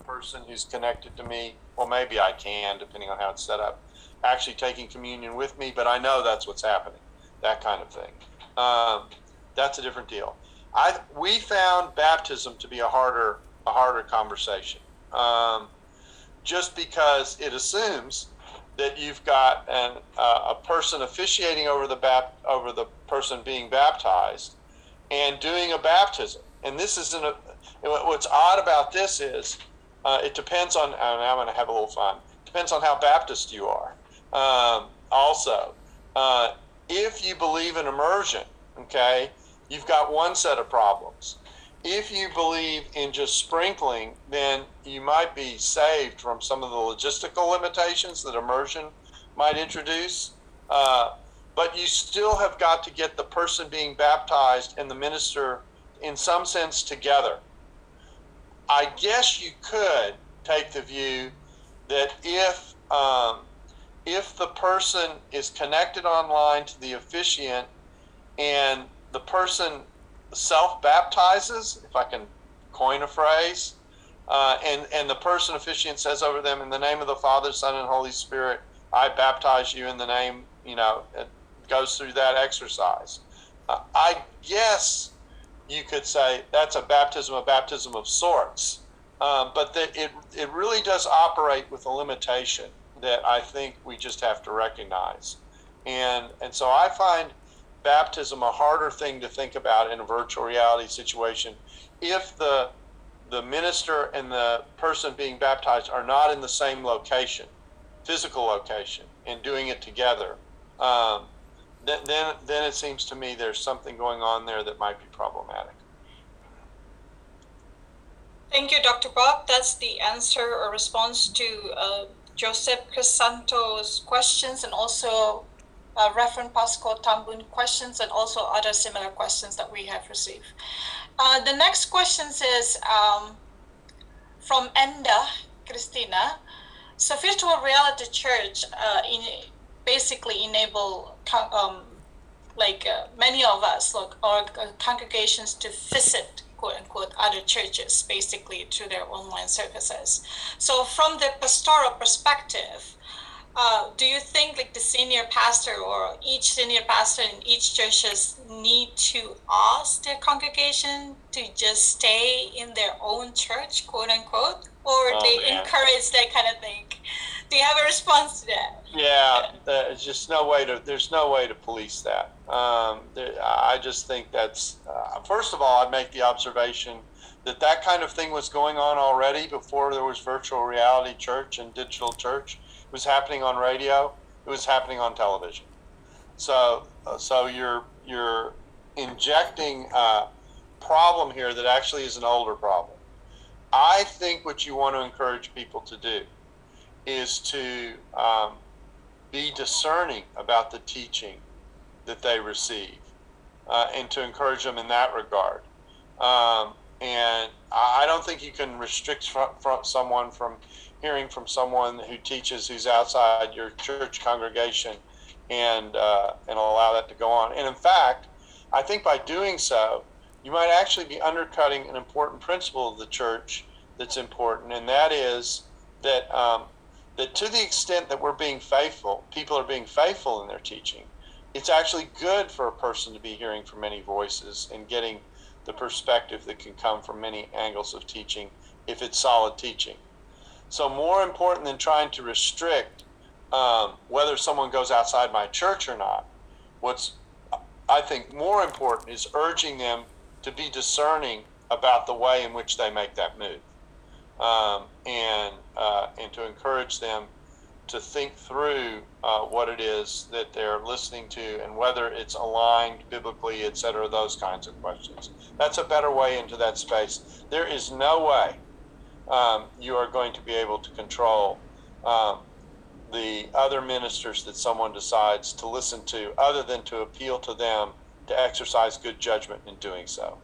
person who's connected to me. Well, maybe I can, depending on how it's set up, actually taking communion with me, but I know that's what's happening. That kind of thing. Um, that's a different deal. I we found baptism to be a harder a harder conversation, um, just because it assumes that you've got an, uh, a person officiating over the bap- over the person being baptized and doing a baptism. And this isn't a. What's odd about this is uh, it depends on. I'm going to have a little fun. Depends on how Baptist you are. Um, also, uh, if you believe in immersion, okay, you've got one set of problems. If you believe in just sprinkling, then you might be saved from some of the logistical limitations that immersion might introduce. Uh, but you still have got to get the person being baptized and the minister, in some sense, together. I guess you could take the view that if um, if the person is connected online to the officiant and the person self baptizes, if I can coin a phrase, uh, and, and the person officiant says over them, in the name of the Father, Son, and Holy Spirit, I baptize you in the name, you know, it goes through that exercise. Uh, I guess you could say that's a baptism, a baptism of sorts, um, but that it, it really does operate with a limitation that I think we just have to recognize. And, and so I find baptism a harder thing to think about in a virtual reality situation if the the minister and the person being baptized are not in the same location, physical location, and doing it together. Um, then, then, it seems to me there's something going on there that might be problematic. Thank you, Dr. Bob. That's the answer or response to uh, Joseph Crisanto's questions and also uh, Reverend Pascal Tambun questions and also other similar questions that we have received. Uh, the next question is um, from Enda Christina. So virtual reality church uh, in, basically enable um, like uh, many of us like our congregations to visit quote unquote other churches basically through their online services. So from the pastoral perspective, uh, do you think like the senior pastor or each senior pastor in each churches need to ask their congregation to just stay in their own church, quote unquote, or Oh, they man. encourage that kind of thing? Do you have a response to that? Yeah, there's just no way to. There's no way to police that. Um, there, I just think that's. Uh, first of all, I'd make the observation that that kind of thing was going on already before there was virtual reality church and digital church. It was happening on radio. It was happening on television. So, uh, so you're you're injecting a problem here that actually is an older problem. I think what you want to encourage people to do is to um, be discerning about the teaching that they receive uh, and to encourage them in that regard. Um, and I don't think you can restrict fro- fro- someone from hearing from someone who teaches who's outside your church congregation and, uh, and allow that to go on. And in fact, I think by doing so, you might actually be undercutting an important principle of the church that's important, and that is that um, that to the extent that we're being faithful, people are being faithful in their teaching. It's actually good for a person to be hearing from many voices and getting the perspective that can come from many angles of teaching if it's solid teaching. So, more important than trying to restrict um, whether someone goes outside my church or not, what's I think more important is urging them to be discerning about the way in which they make that move um, and uh, and to encourage them to think through uh, what it is that they're listening to and whether it's aligned biblically, et cetera, those kinds of questions. That's a better way into that space. There is no way um, you are going to be able to control um, the other ministers that someone decides to listen to, other than to appeal to them to exercise good judgment in doing so.